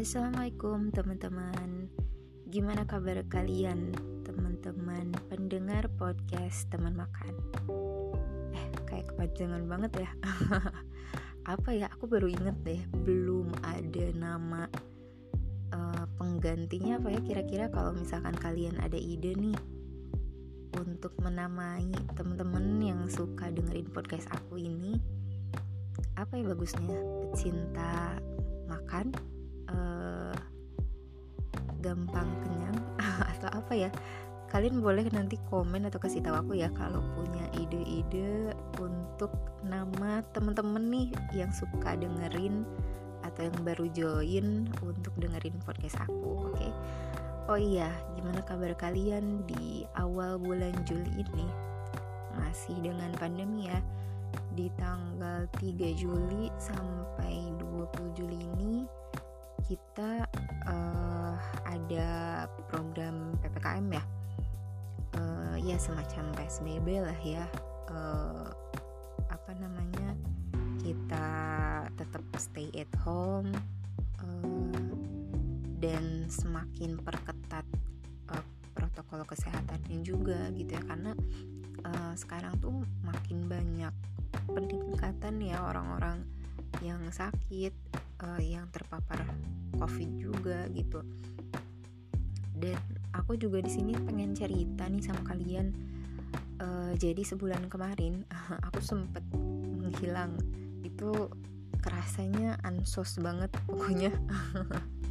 Assalamualaikum teman-teman. Gimana kabar kalian teman-teman pendengar podcast teman makan? Eh kayak kepanjangan banget ya. Apa ya? Aku baru inget deh Belum ada nama uh, Penggantinya apa ya kira-kira kalau misalkan kalian ada ide nih Untuk menamai teman-teman yang suka dengerin podcast aku ini? Apa ya bagusnya? Pecinta makan gampang kenyang atau apa ya kalian boleh nanti komen atau kasih tahu aku ya kalau punya ide-ide untuk nama temen-temen nih yang suka dengerin atau yang baru join untuk dengerin podcast aku oke okay? oh iya gimana kabar kalian di awal bulan Juli ini masih dengan pandemi ya di tanggal 3 Juli sampai 20 Juli ini kita uh, ada program PPKM ya? Uh, ya semacam PSBB lah ya. Uh, apa namanya? Kita tetap stay at home uh, dan semakin perketat uh, protokol kesehatannya juga gitu ya. Karena uh, sekarang tuh makin banyak peningkatan ya orang-orang yang sakit uh, yang terpapar covid juga gitu dan aku juga di sini pengen cerita nih sama kalian. Uh, jadi sebulan kemarin aku sempet menghilang. Itu kerasanya ansos banget pokoknya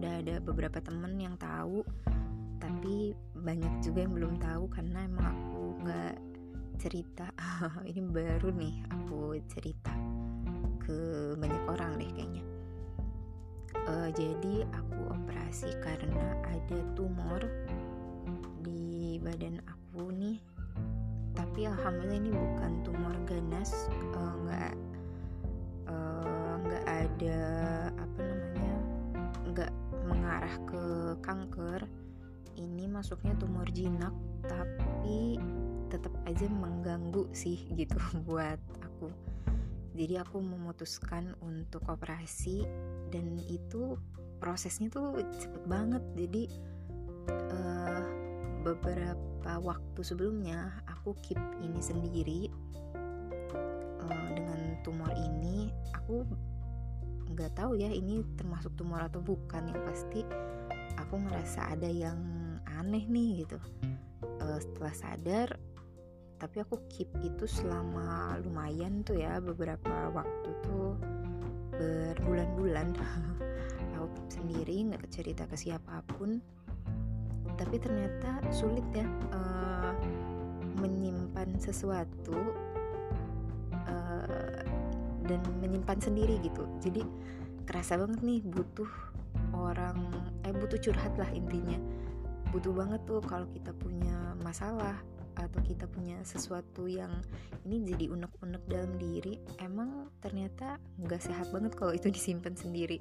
udah ada beberapa temen yang tahu tapi banyak juga yang belum tahu karena emang aku nggak cerita. Ini baru nih aku cerita ke banyak orang deh kayaknya. Uh, jadi aku operasi karena ada tumor di badan aku nih. Tapi alhamdulillah ini bukan tumor ganas eh, nggak uh, nggak uh, ada mengarah ke kanker ini masuknya tumor jinak tapi tetap aja mengganggu sih gitu buat aku. Jadi aku memutuskan untuk operasi dan itu prosesnya tuh cepet banget. Jadi uh, beberapa waktu sebelumnya aku keep ini sendiri uh, dengan tumor ini aku nggak tahu ya ini termasuk tumor atau bukan yang pasti aku ngerasa ada yang aneh nih gitu. Uh, setelah sadar tapi aku keep itu selama lumayan tuh ya beberapa waktu tuh berbulan-bulan. Aku keep sendiri nggak cerita ke siapa pun. Tapi ternyata sulit ya uh, menyimpan sesuatu uh, dan menyimpan sendiri gitu. Jadi kerasa banget nih butuh orang eh butuh curhat lah intinya. Butuh banget tuh kalau kita punya masalah atau kita punya sesuatu yang ini jadi unek-unek dalam diri emang ternyata nggak sehat banget kalau itu disimpan sendiri.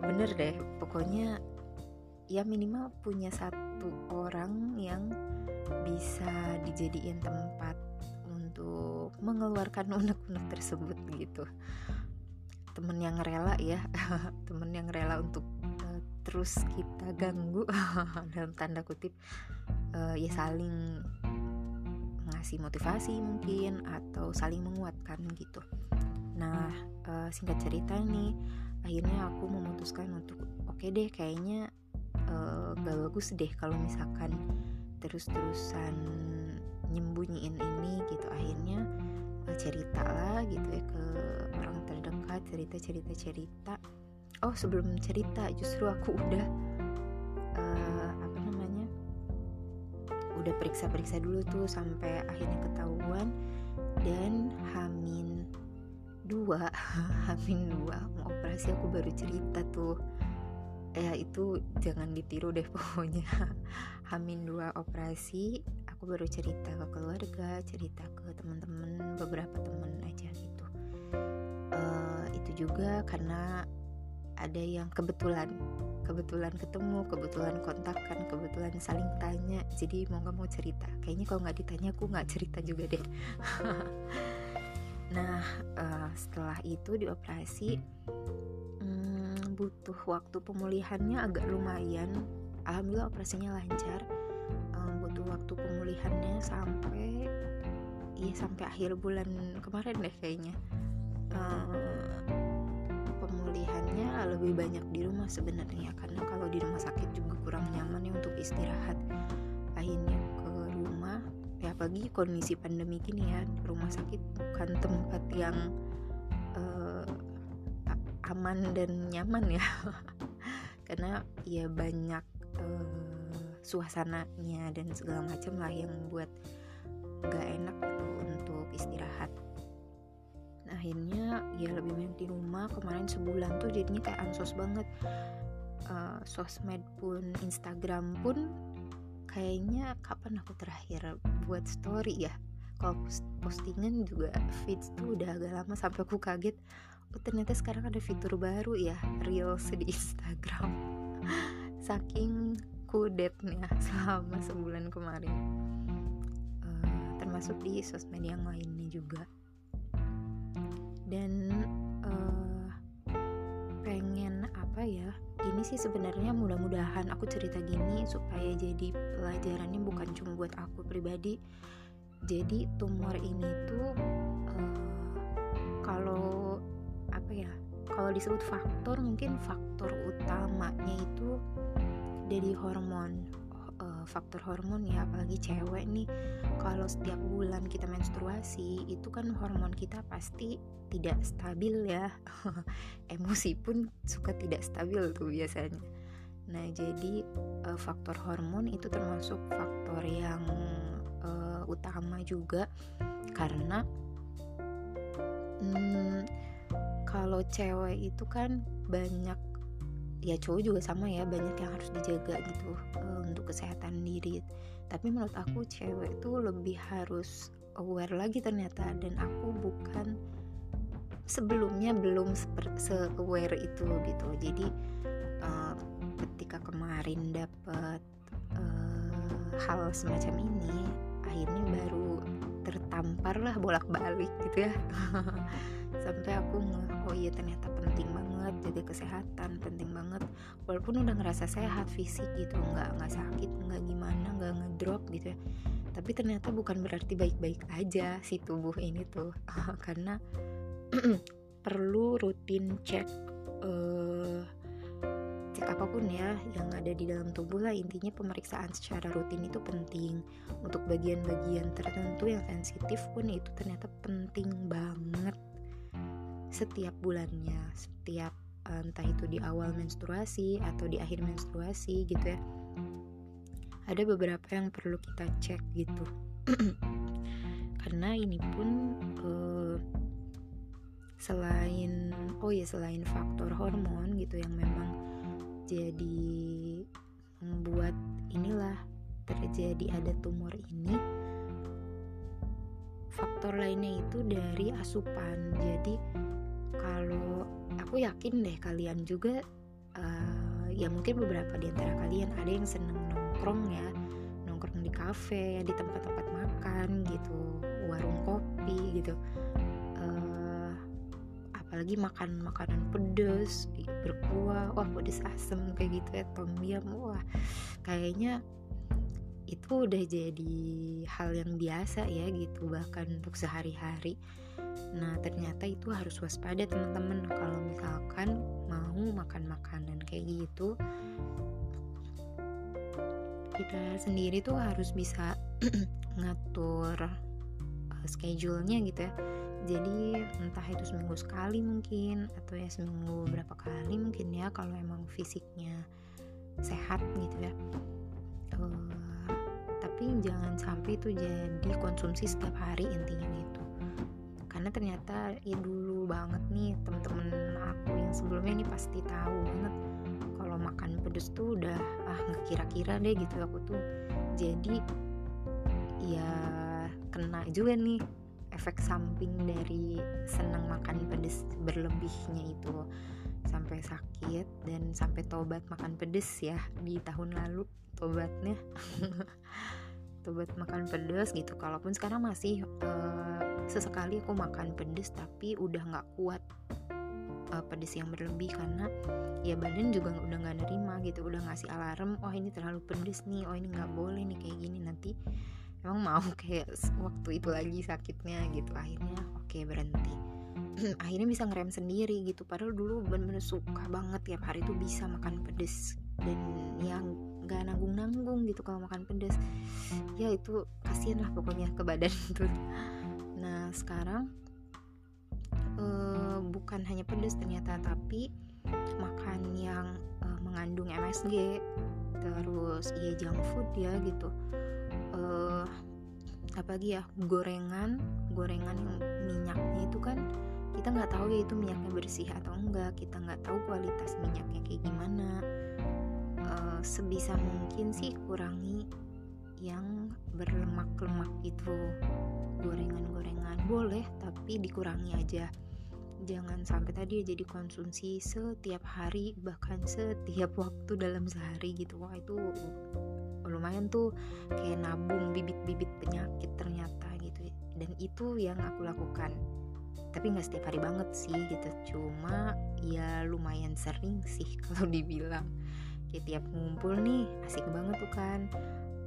Bener deh pokoknya ya minimal punya satu orang yang bisa dijadiin tempat untuk mengeluarkan unek-unek tersebut gitu. Temen yang rela ya temen yang rela untuk uh, terus kita ganggu dalam tanda kutip uh, ya saling ngasih motivasi mungkin atau saling menguatkan gitu. Nah uh, singkat cerita nih akhirnya aku memutuskan untuk oke okay deh kayaknya uh, gak bagus deh kalau misalkan terus-terusan nyembunyiin ini gitu. akhirnya cerita lah gitu ya ke orang terdekat cerita cerita. Cerita oh sebelum cerita justru aku udah uh, apa namanya udah periksa-periksa dulu tuh sampai akhirnya ketahuan. Dan hamin dua hamin dua mau operasi aku baru cerita tuh. Ya itu jangan ditiru deh pokoknya. Hamin dua operasi aku baru cerita ke keluarga cerita ke teman-teman beberapa teman aja gitu. Uh, itu juga karena ada yang kebetulan kebetulan ketemu kebetulan kontakkan kebetulan saling tanya. Jadi mau nggak mau cerita. Kayaknya kalau nggak ditanya aku nggak cerita juga deh. Nah uh, setelah itu dioperasi hmm, butuh waktu pemulihannya agak lumayan. Alhamdulillah operasinya lancar butuh waktu pemulihannya sampai ya sampai akhir bulan kemarin deh kayaknya. Uh, pemulihannya lebih banyak di rumah sebenarnya karena kalau di rumah sakit juga kurang nyaman ya untuk istirahat. Akhirnya ke rumah ya pagi kondisi pandemi gini ya rumah sakit bukan tempat yang uh, aman dan nyaman ya. Karena ya banyak uh, suasananya dan segala macam lah yang buat gak enak gitu untuk istirahat. Akhirnya ya lebih banyak di rumah. Kemarin sebulan tuh jadinya kayak ansos banget. Uh, sosmed pun Instagram pun kayaknya kapan aku terakhir buat story ya. Kalau postingan juga feeds tuh udah agak lama sampai aku kaget. Oh ternyata sekarang ada fitur baru ya reels di Instagram. Saking kudetnya selama sebulan kemarin. Uh, termasuk di sosmed yang lainnya juga. Dan uh, pengen apa ya ini sih sebenarnya mudah-mudahan aku cerita gini supaya jadi pelajarannya bukan cuma buat aku pribadi. Jadi tumor ini tuh uh, kalau apa ya kalau disebut faktor mungkin faktor utamanya itu dari hormon uh, faktor hormon ya apalagi cewek nih. Kalau setiap bulan kita menstruasi itu kan hormon kita pasti tidak stabil ya. Emosi pun suka tidak stabil tuh biasanya. Nah jadi uh, faktor hormon itu termasuk faktor yang uh, utama juga. Karena hmm, kalau cewek itu kan banyak ya cowok juga sama ya banyak yang harus dijaga gitu uh, untuk kesehatan diri. Tapi menurut aku cewek tuh lebih harus aware lagi ternyata dan aku bukan sebelumnya belum se-aware itu gitu. Jadi uh, ketika kemarin dapat uh, eh, hal semacam ini akhirnya baru tertampar lah bolak-balik gitu ya. Sampai aku nge oh iya ternyata penting banget jaga kesehatan penting banget. Walaupun udah ngerasa sehat fisik gitu nggak nggak sakit nggak gimana nggak ngedrop gitu ya. Tapi ternyata bukan berarti baik-baik aja si tubuh ini tuh. Karena perlu rutin cek uh, cek apa pun ya yang ada di dalam tubuh lah. Intinya pemeriksaan secara rutin itu penting. Untuk bagian-bagian tertentu yang sensitif pun itu ternyata penting banget. Setiap bulannya setiap entah itu di awal menstruasi atau di akhir menstruasi gitu ya. Ada beberapa yang perlu kita cek gitu. Karena ini pun uh, selain oh ya selain faktor hormon gitu yang memang jadi membuat inilah terjadi ada tumor ini faktor lainnya itu dari asupan. Jadi aku yakin deh kalian juga uh, ya mungkin beberapa di antara kalian ada yang seneng nongkrong ya nongkrong di kafe ya di tempat-tempat makan gitu warung kopi gitu. Apalagi makan makanan pedas berkuah wah pedas asem kayak gitu ya tom yum wah kayaknya itu udah jadi hal yang biasa ya gitu bahkan untuk sehari-hari. Nah ternyata itu harus waspada teman-teman. Kalau misalkan mau makan makanan kayak gitu kita sendiri tuh harus bisa ngatur uh, schedule-nya gitu ya. Jadi entah itu seminggu sekali mungkin atau ya seminggu berapa kali mungkin ya kalau emang fisiknya sehat gitu ya. Uh, tapi jangan sampai itu jadi konsumsi setiap hari intinya gitu. Karena ternyata ya dulu banget nih temen-temen aku yang sebelumnya ini pasti tahu banget kalau makan pedes tuh udah ah nggak kira-kira deh gitu. Aku tuh jadi ya kena juga nih efek samping dari senang makan pedes berlebihnya itu. Sampai sakit dan sampai tobat makan pedes ya di tahun lalu tobatnya tobat makan pedes gitu. Kalaupun sekarang masih uh, sesekali aku makan pedes tapi udah nggak kuat uh, pedes yang berlebih karena ya badan juga udah nggak nerima gitu udah ngasih alarm oh ini terlalu pedes nih oh ini nggak boleh nih kayak gini. Nanti emang mau kayak waktu itu lagi sakitnya gitu. Akhirnya oke okay, berhenti. Akhirnya bisa ngerem sendiri gitu. Padahal dulu bener-bener suka banget tiap hari tuh bisa makan pedes dan yang nggak nanggung-nanggung gitu kalau makan pedes ya itu kasihan lah pokoknya ke badan tuh nah sekarang uh, bukan hanya pedes ternyata tapi makan yang uh, mengandung MSG terus ya junk food ya gitu. Uh, apalagi ya gorengan gorengan yang minyaknya itu kan kita nggak tahu ya itu minyaknya bersih atau enggak kita nggak tahu kualitas minyaknya kayak gimana uh, sebisa mungkin sih kurangi yang berlemak-lemak itu gorengan-gorengan boleh tapi dikurangi aja. Jangan sampai tadi jadi konsumsi setiap hari bahkan setiap waktu dalam sehari gitu. Wah itu lumayan tuh kayak nabung bibit-bibit penyakit ternyata gitu. Dan itu yang aku lakukan. Tapi nggak setiap hari banget sih gitu. Cuma ya lumayan sering sih kalau dibilang kayak tiap ngumpul nih asik banget tuh kan.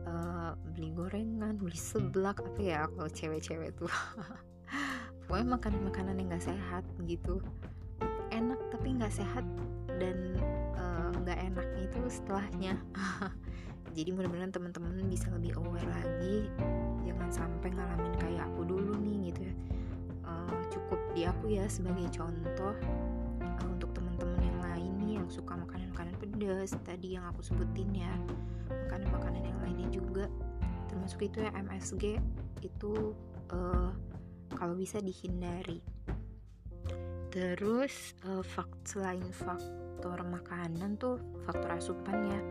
Uh, beli gorengan beli seblak apa ya kalau cewek-cewek tuh. Pokoknya makanan makanan yang nggak sehat gitu. Enak tapi nggak sehat dan eh, nggak uh, enaknya itu setelahnya. Jadi mudah-mudahan teman-teman bisa lebih aware lagi. Jangan sampai ngalamin kayak aku dulu nih gitu ya. Cukup di aku ya sebagai contoh uh, untuk yang suka makanan-makanan pedas tadi yang aku sebutin ya. Makanan-makanan yang lainnya juga. Termasuk itu ya MSG itu uh, kalau bisa dihindari. Terus uh, fakt selain faktor makanan tuh faktor asupan ya.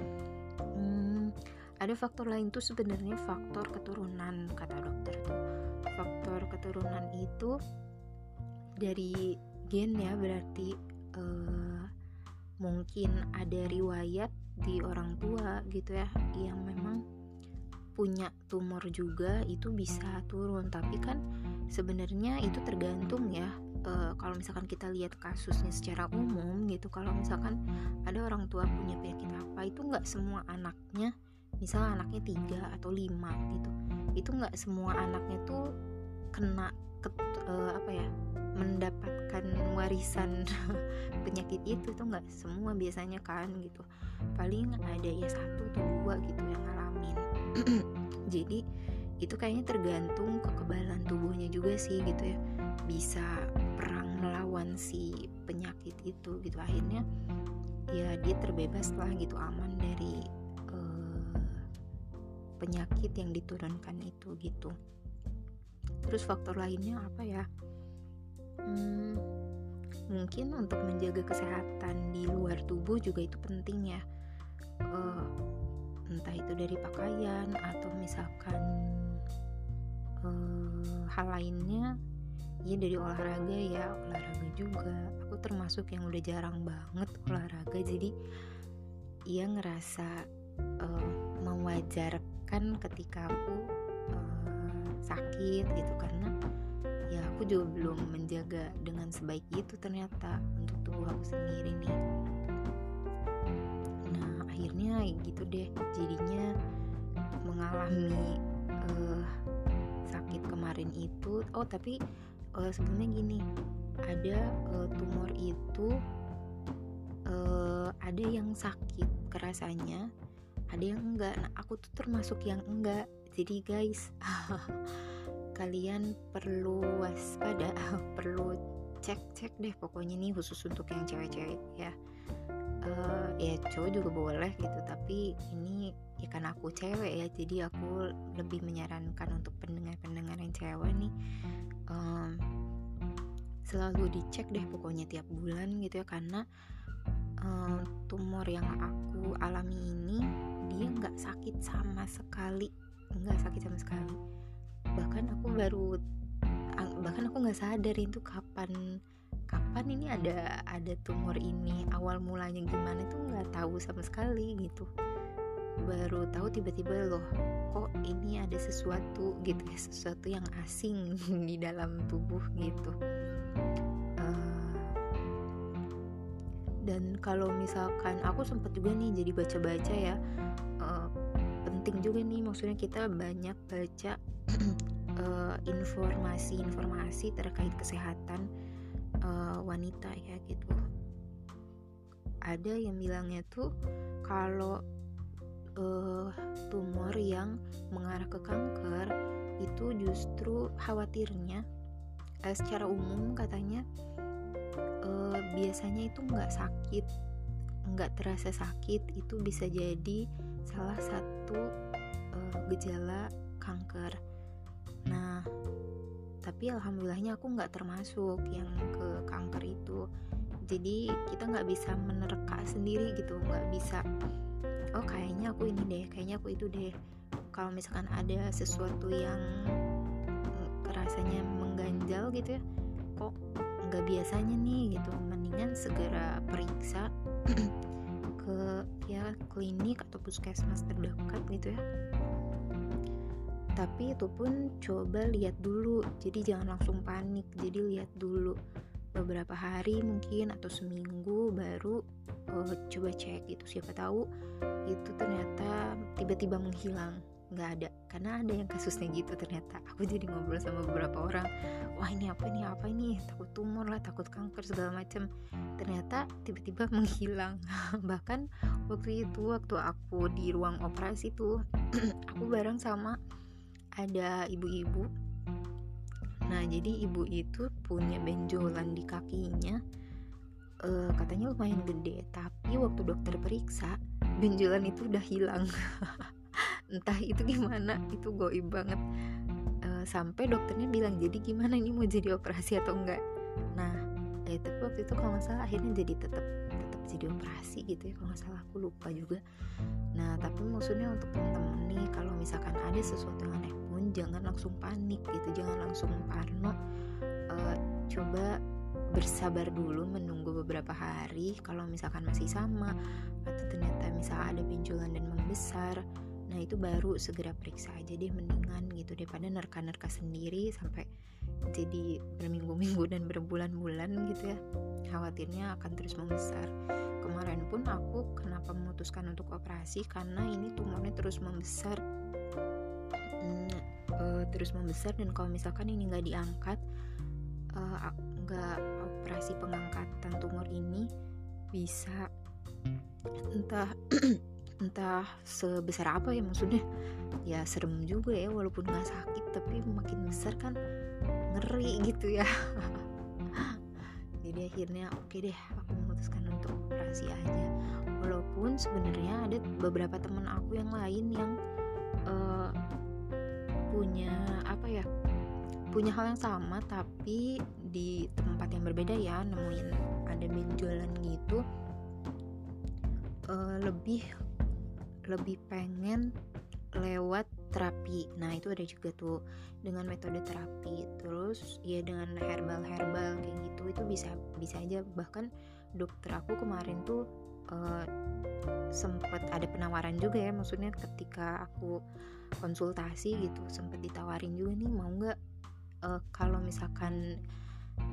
Hmm, ada faktor lain tuh sebenarnya faktor keturunan kata dokter tuh. Faktor keturunan itu dari gen ya berarti uh, mungkin ada riwayat di orang tua gitu ya yang memang punya tumor juga itu bisa turun. Tapi kan sebenarnya itu tergantung ya uh, kalau misalkan kita lihat kasusnya secara umum gitu kalau misalkan ada orang tua punya penyakit apa itu nggak semua anaknya misal anaknya tiga atau lima gitu itu nggak semua anaknya tuh kena ke, uh, apa ya mendapatkan warisan penyakit itu tuh nggak semua biasanya kan gitu. Paling ada ya satu atau dua gitu yang ngalamin. Jadi itu kayaknya tergantung kekebalan tubuhnya juga sih gitu ya. Bisa perang melawan si penyakit itu gitu. Akhirnya ya dia terbebas lah gitu aman dari uh, penyakit yang diturunkan itu gitu. Terus faktor lainnya apa ya hmm, mungkin untuk menjaga kesehatan di luar tubuh juga itu penting ya. Uh, entah itu dari pakaian atau misalkan uh, hal lainnya ya dari olahraga ya olahraga juga. Aku termasuk yang udah jarang banget olahraga jadi ia ngerasa uh, mewajarkan ketika aku uh, sakit gitu. Karena ya aku juga belum menjaga dengan sebaik itu ternyata untuk tubuh aku sendiri nih. Nah akhirnya gitu deh jadinya mengalami uh, sakit kemarin itu. Oh tapi uh, sebelumnya gini ada uh, tumor itu uh, ada yang sakit kerasanya ada yang enggak. Nah aku tuh termasuk yang enggak. Jadi guys kalian perlu waspada perlu cek-cek deh pokoknya nih khusus untuk yang cewek-cewek ya. Uh, ya cowok juga boleh gitu tapi ini ya kan aku cewek ya jadi aku lebih menyarankan untuk pendengar-pendengar yang cewek nih um, selalu dicek deh pokoknya tiap bulan gitu ya karena um, tumor yang aku alami ini dia nggak sakit sama sekali nggak sakit sama sekali bahkan aku baru bahkan aku nggak sadar itu kapan kapan ini ada ada tumor ini awal mulanya gimana tuh nggak tahu sama sekali gitu. Baru tahu tiba-tiba loh kok ini ada sesuatu gitu ya sesuatu yang asing di dalam tubuh gitu. Uh, dan kalau misalkan aku sempat juga nih jadi baca-baca ya uh, penting juga nih maksudnya kita banyak baca informasi-informasi uh, terkait kesehatan uh, wanita ya gitu. Ada yang bilangnya tuh kalau uh, tumor yang mengarah ke kanker itu justru khawatirnya uh, secara umum katanya uh, biasanya itu nggak sakit nggak terasa sakit itu bisa jadi salah satu uh, gejala kanker. Nah tapi alhamdulillahnya aku nggak termasuk yang ke kanker itu. Jadi kita nggak bisa menerka sendiri gitu nggak bisa oh kayaknya aku ini deh kayaknya aku itu deh. Kalau misalkan ada sesuatu yang rasanya mengganjal gitu ya kok nggak biasanya nih? Gitu. Mendingan segera periksa ke ya klinik atau puskesmas terdekat gitu ya. Tapi itu pun coba lihat dulu. Jadi jangan langsung panik. Jadi lihat dulu beberapa hari mungkin atau seminggu baru uh, coba cek gitu. Siapa tahu itu ternyata tiba-tiba menghilang nggak ada. Karena ada yang kasusnya gitu ternyata. Aku jadi ngobrol sama beberapa orang. Wah ini apa ini apa ini? Takut tumor lah takut kanker segala macam ternyata tiba-tiba menghilang. Bahkan waktu itu waktu aku di ruang operasi tuh aku bareng sama ada ibu-ibu. Nah jadi ibu itu punya benjolan di kakinya. Uh, katanya lumayan gede. Tapi waktu dokter periksa benjolan itu udah hilang entah itu gimana itu goib banget. Uh, sampai dokternya bilang jadi gimana ini mau jadi operasi atau enggak? Nah tapi waktu itu kalau nggak salah akhirnya jadi tetap tetap jadi operasi gitu ya kalau nggak salah. Aku lupa juga. Nah tapi maksudnya untuk teman-teman nih kalau misalkan ada sesuatu yang aneh pun jangan langsung panik gitu. Jangan langsung parno uh, coba bersabar dulu menunggu beberapa hari. Kalau misalkan masih sama atau ternyata misal ada benjolan dan membesar nah itu baru segera periksa aja deh mendingan gitu daripada nerka-nerka sendiri sampai jadi berminggu-minggu dan berbulan-bulan gitu ya. Khawatirnya akan terus membesar. Kemarin pun aku kenapa memutuskan untuk operasi karena ini tumornya terus membesar. Hmm, uh, terus membesar dan kalau misalkan ini nggak diangkat uh, nggak operasi pengangkatan tumor ini bisa entah entah sebesar apa ya maksudnya. Ya serem juga ya walaupun nggak sakit tapi makin besar kan ngeri gitu ya. Jadi akhirnya oke okay deh aku memutuskan untuk operasi aja. Walaupun sebenarnya ada beberapa teman aku yang lain yang uh, punya apa ya punya hal yang sama tapi di tempat yang berbeda ya nemuin ada benjolan gitu uh, lebih lebih pengen lewat terapi. Nah itu ada juga tuh dengan metode terapi. Terus ya dengan herbal herbal kayak gitu itu bisa bisa aja. Bahkan dokter aku kemarin tuh uh, sempet ada penawaran juga ya. Maksudnya ketika aku konsultasi gitu sempet ditawarin juga nih mau nggak uh, kalau misalkan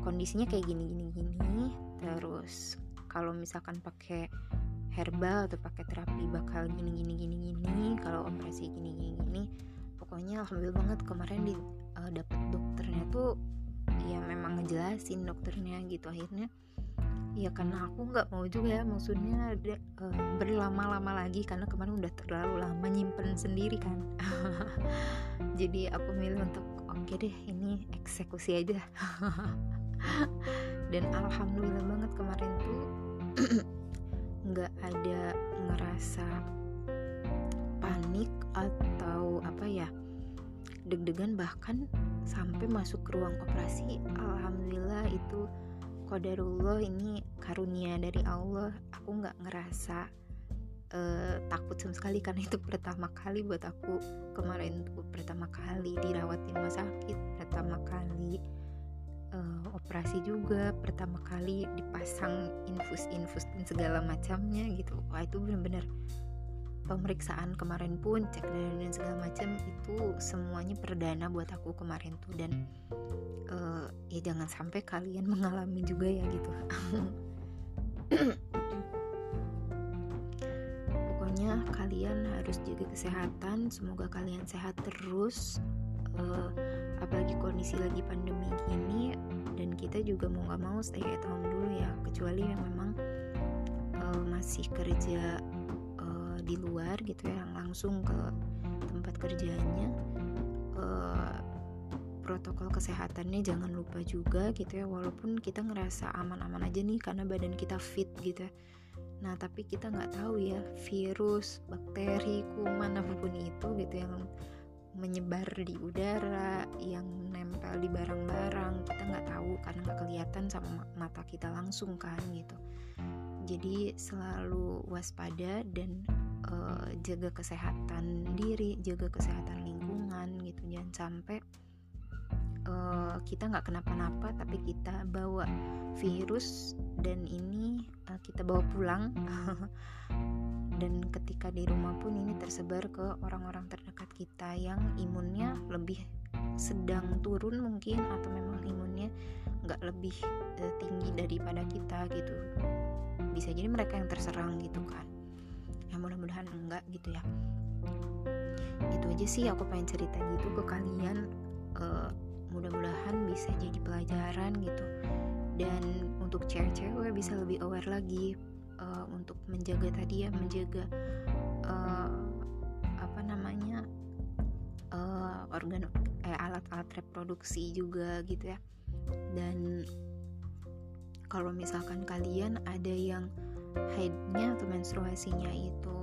kondisinya kayak gini gini gini terus kalau misalkan pakai herbal atau pakai terapi bakal gini gini gini gini kalau operasi gini gini gini pokoknya alhamdulillah banget kemarin di uh, dapet dokternya tuh ya memang ngejelasin dokternya gitu akhirnya. Ya karena aku nggak mau juga ya maksudnya uh, berlama-lama lagi karena kemarin udah terlalu lama nyimpen sendiri kan. Jadi aku milih untuk oke okay deh ini eksekusi aja. Dan alhamdulillah banget kemarin tuh nggak ada ngerasa panik atau apa ya deg-degan bahkan sampai masuk ke ruang operasi. Alhamdulillah itu kodarullah ini karunia dari Allah. Aku nggak ngerasa uh, takut sama sekali karena itu pertama kali buat aku. Kemarin tuh pertama kali dirawat di rumah sakit pertama kali uh, operasi juga pertama kali dipasang infus-infus dan segala macamnya gitu. Wah itu benar-benar pemeriksaan kemarin pun cek darah dan segala macam itu semuanya perdana buat aku kemarin tuh. Dan uh, ya jangan sampai kalian mengalami juga ya gitu. Pokoknya kalian harus jaga kesehatan semoga kalian sehat terus. Uh, apalagi kondisi lagi pandemi gini dan kita juga mau nggak mau stay at home dulu ya. Kecuali yang memang uh, masih kerja di luar gitu ya langsung ke tempat kerjanya. Uh, protokol kesehatannya jangan lupa juga gitu ya walaupun kita ngerasa aman-aman aja nih karena badan kita fit gitu ya. Nah tapi kita nggak tahu ya virus bakteri kuman apa pun itu gitu yang menyebar di udara yang nempel di barang-barang kita nggak tahu karena nggak kelihatan sama mata kita langsung kan gitu. Jadi selalu waspada dan uh, jaga kesehatan diri jaga kesehatan lingkungan gitu. Jangan sampai uh, kita nggak kenapa-napa tapi kita bawa virus dan ini uh, kita bawa pulang dan ketika di rumah pun ini tersebar ke orang-orang terdekat kita yang imunnya lebih sedang turun mungkin atau memang imunnya nggak lebih uh, tinggi daripada kita gitu. Bisa jadi mereka yang terserang gitu kan. Ya mudah-mudahan enggak gitu ya. Itu aja sih aku pengen cerita gitu ke kalian. Uh, mudah-mudahan bisa jadi pelajaran gitu. Dan untuk cewek-cewek bisa lebih aware lagi uh, untuk menjaga tadi ya menjaga uh, apa namanya uh, organ eh, alat-alat reproduksi juga gitu ya. Dan kalau misalkan kalian ada yang haidnya atau menstruasinya itu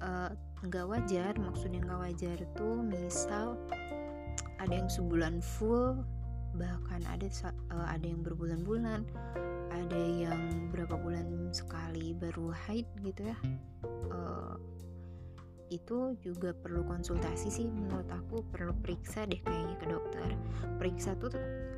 uh, nggak wajar maksudnya nggak wajar tuh misal ada yang sebulan full bahkan ada uh, ada yang berbulan-bulan ada yang berapa bulan sekali baru haid gitu ya uh, itu juga perlu konsultasi sih. Menurut aku perlu periksa deh kayaknya ke dokter. Periksa tuh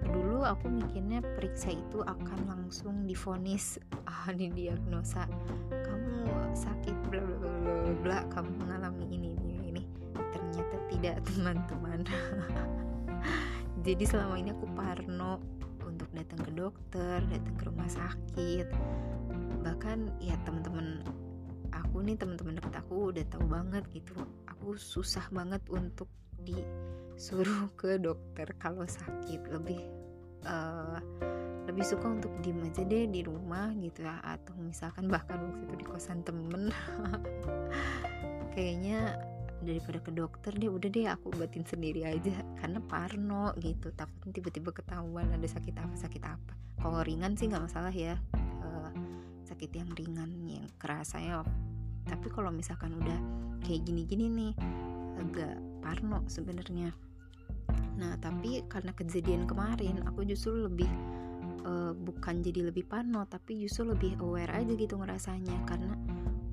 dulu aku mikirnya periksa itu akan langsung difonis ah diagnosa kamu sakit bla bla bla bla kamu mengalami ini ini ini. Ternyata tidak teman-teman. Jadi selama ini aku parno datang ke dokter datang ke rumah sakit. Bahkan ya teman-teman aku nih teman-teman deket aku udah tahu banget gitu aku susah banget untuk disuruh ke dokter kalau sakit. Lebih uh, lebih suka untuk diem aja deh di rumah gitu ya atau misalkan bahkan waktu itu di kosan temen. Kayaknya daripada ke dokter deh udah deh aku obatin sendiri aja karena parno gitu. Takut tiba-tiba ketahuan ada sakit apa sakit apa. Kalau ringan sih nggak masalah ya uh, sakit yang ringan yang kerasanya tapi kalau misalkan udah kayak gini-gini nih agak parno sebenarnya. Nah tapi karena kejadian kemarin aku justru lebih uh, bukan jadi lebih parno tapi justru lebih aware aja gitu ngerasanya. Karena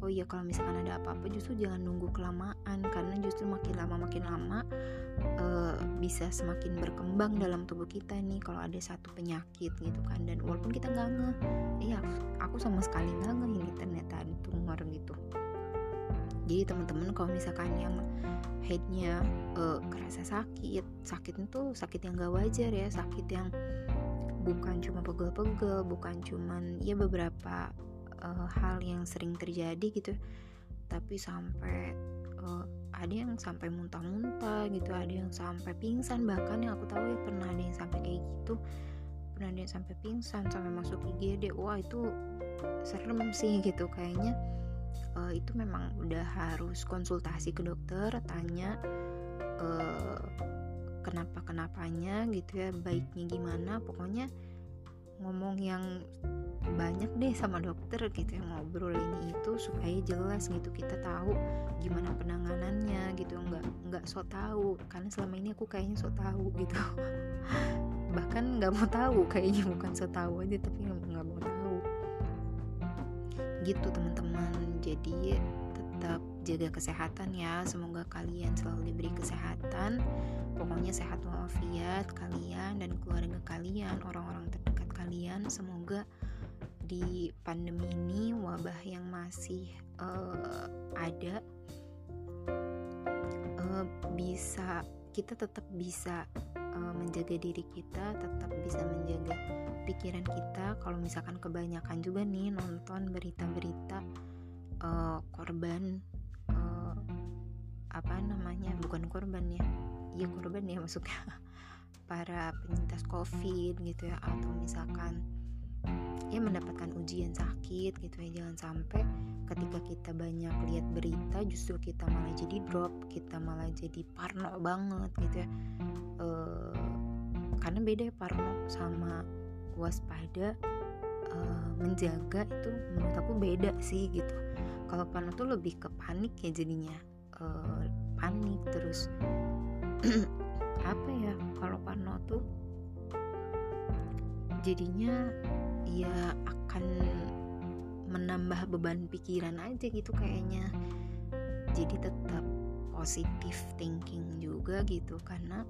oh iya kalau misalkan ada apa-apa justru jangan nunggu kelamaan karena justru makin lama makin lama uh, bisa semakin berkembang dalam tubuh kita nih kalau ada satu penyakit gitu kan. Dan walaupun kita nggak ngeh iya aku sama sekali nggak ngeh ini ternyata ada tumor gitu. Jadi teman-teman kalau misalkan yang headnya uh, kerasa sakit sakit itu sakit yang gak wajar ya sakit yang bukan cuma pegel-pegel bukan cuman ya beberapa uh, hal yang sering terjadi gitu. Tapi sampai uh, ada yang sampai muntah-muntah gitu ada yang sampai pingsan. Bahkan yang aku tahu ya pernah ada yang sampai kayak gitu. Pernah ada yang sampai pingsan sampai masuk IGD wah itu serem sih gitu. Kayaknya uh, itu memang udah harus konsultasi ke dokter tanya uh, kenapa kenapanya gitu ya baiknya gimana. Pokoknya ngomong yang banyak deh sama dokter gitu ya ngobrol ini itu supaya jelas gitu kita tahu gimana penanganannya gitu. Nggak nggak so tahu. Karena selama ini aku kayaknya so tahu gitu. Bahkan nggak mau tahu kayaknya bukan so tahu aja tapi nggak mau tahu. Gitu teman-teman. Jadi tetap jaga kesehatan ya. Semoga kalian selalu diberi kesehatan. Pokoknya sehat walafiat kalian dan keluarga kalian orang-orang terdekat kalian semoga di pandemi ini wabah yang masih uh, ada uh, bisa kita tetap bisa uh, menjaga diri kita tetap bisa menjaga pikiran kita. Kalau misalkan kebanyakan juga nih nonton berita-berita uh, korban uh, apa namanya bukan korban ya ya korban ya maksudnya para penyintas covid gitu ya atau misalkan ya mendapatkan ujian sakit gitu ya jangan sampai ketika kita banyak lihat berita justru kita malah jadi drop kita malah jadi parno banget gitu ya. E, karena beda ya parno sama waspada e, menjaga itu menurut aku beda sih gitu. Kalau parno tuh lebih ke panik ya jadinya e, panik terus apa ya kalau Parno tuh jadinya ya akan menambah beban pikiran aja gitu kayaknya. Jadi tetap positif thinking juga gitu karena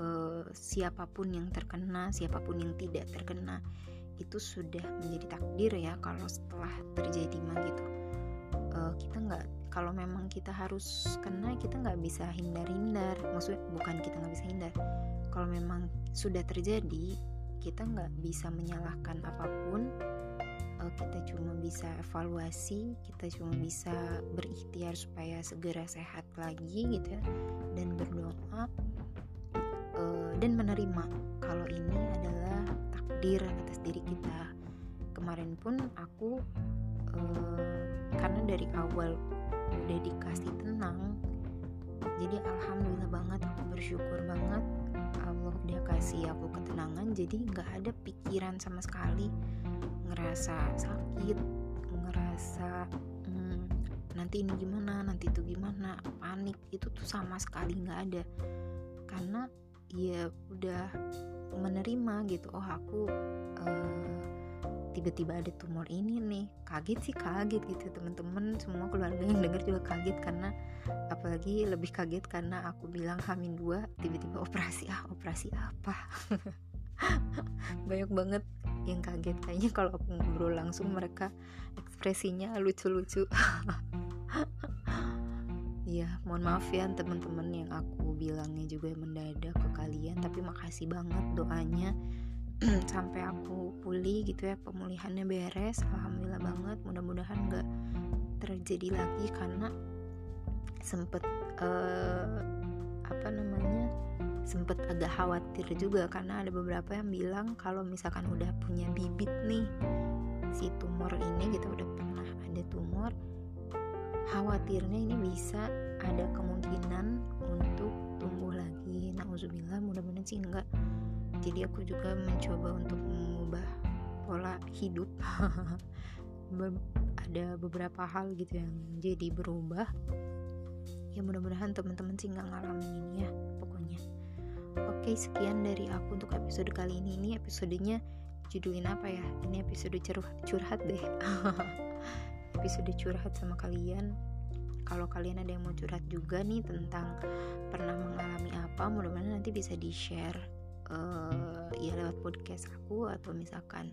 uh, siapa pun yang terkena siapa pun yang tidak terkena itu sudah menjadi takdir ya kalau setelah terjadi mah gitu. Uh, kita nggak kalau memang kita harus kena kita nggak bisa hindar-hindar. Maksudnya bukan kita nggak bisa hindar. Kalau memang sudah terjadi kita nggak bisa menyalahkan apa pun. Uh, kita cuma bisa evaluasi kita cuma bisa berikhtiar supaya segera sehat lagi gitu ya. Dan berdoa uh, dan menerima kalau ini adalah takdir atas diri kita. Kemarin pun aku uh, karena dari awal udah dikasih tenang. Jadi alhamdulillah banget aku bersyukur banget Allah udah kasih aku ketenangan. Jadi nggak ada pikiran sama sekali. Ngerasa sakit ngerasa hmm, nanti ini gimana nanti itu gimana panik itu tuh sama sekali nggak ada. Karena ya udah menerima gitu oh aku uh, tiba-tiba ada tumor ini nih. Kaget sih kaget gitu. Teman-teman semua keluarga yang dengar juga kaget karena apalagi lebih kaget karena aku bilang hamin dua tiba-tiba operasi ah operasi apa? Banyak banget yang kaget. Kayaknya kalau aku ngobrol langsung mereka ekspresinya lucu-lucu. Ya mohon maaf ya teman-teman yang aku bilangnya juga mendadak ke kalian tapi makasih banget doanya sampai aku pulih gitu ya pemulihannya beres alhamdulillah banget. Mudah-mudahan nggak terjadi lagi karena sempet uh, apa namanya sempet agak khawatir juga. Karena ada beberapa yang bilang kalau misalkan udah punya bibit nih si tumor ini gitu udah pernah ada tumor khawatirnya ini bisa ada kemungkinan untuk tumbuh lagi. Nauzubillah mudah-mudahan sih enggak jadi aku juga mencoba untuk mengubah pola hidup. Ada beberapa hal gitu yang jadi berubah. Ya mudah-mudahan teman-teman sih nggak ngalamin ini ya pokoknya. Oke sekian dari aku untuk episode kali ini. Ini episodenya judulin apa ya? Ini episode curhat, curhat deh. Episode curhat sama kalian. Kalau kalian ada yang mau curhat juga nih tentang pernah mengalami apa mudah-mudahan nanti bisa di share uh, ya lewat podcast aku atau misalkan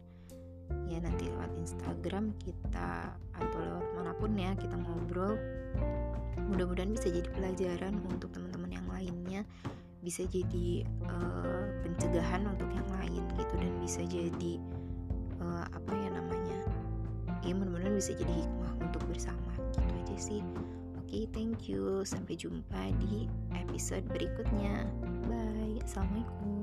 ya nanti lewat Instagram kita atau lewat mana pun ya kita ngobrol mudah-mudahan bisa jadi pelajaran untuk teman-teman yang lainnya bisa jadi uh, pencegahan untuk yang lain gitu dan bisa jadi uh, apa ya namanya ya mudah-mudahan bisa jadi hikmah untuk bersama gitu aja sih. Oke okay, thank you. Sampai jumpa di episode berikutnya. Bye. Assalamualaikum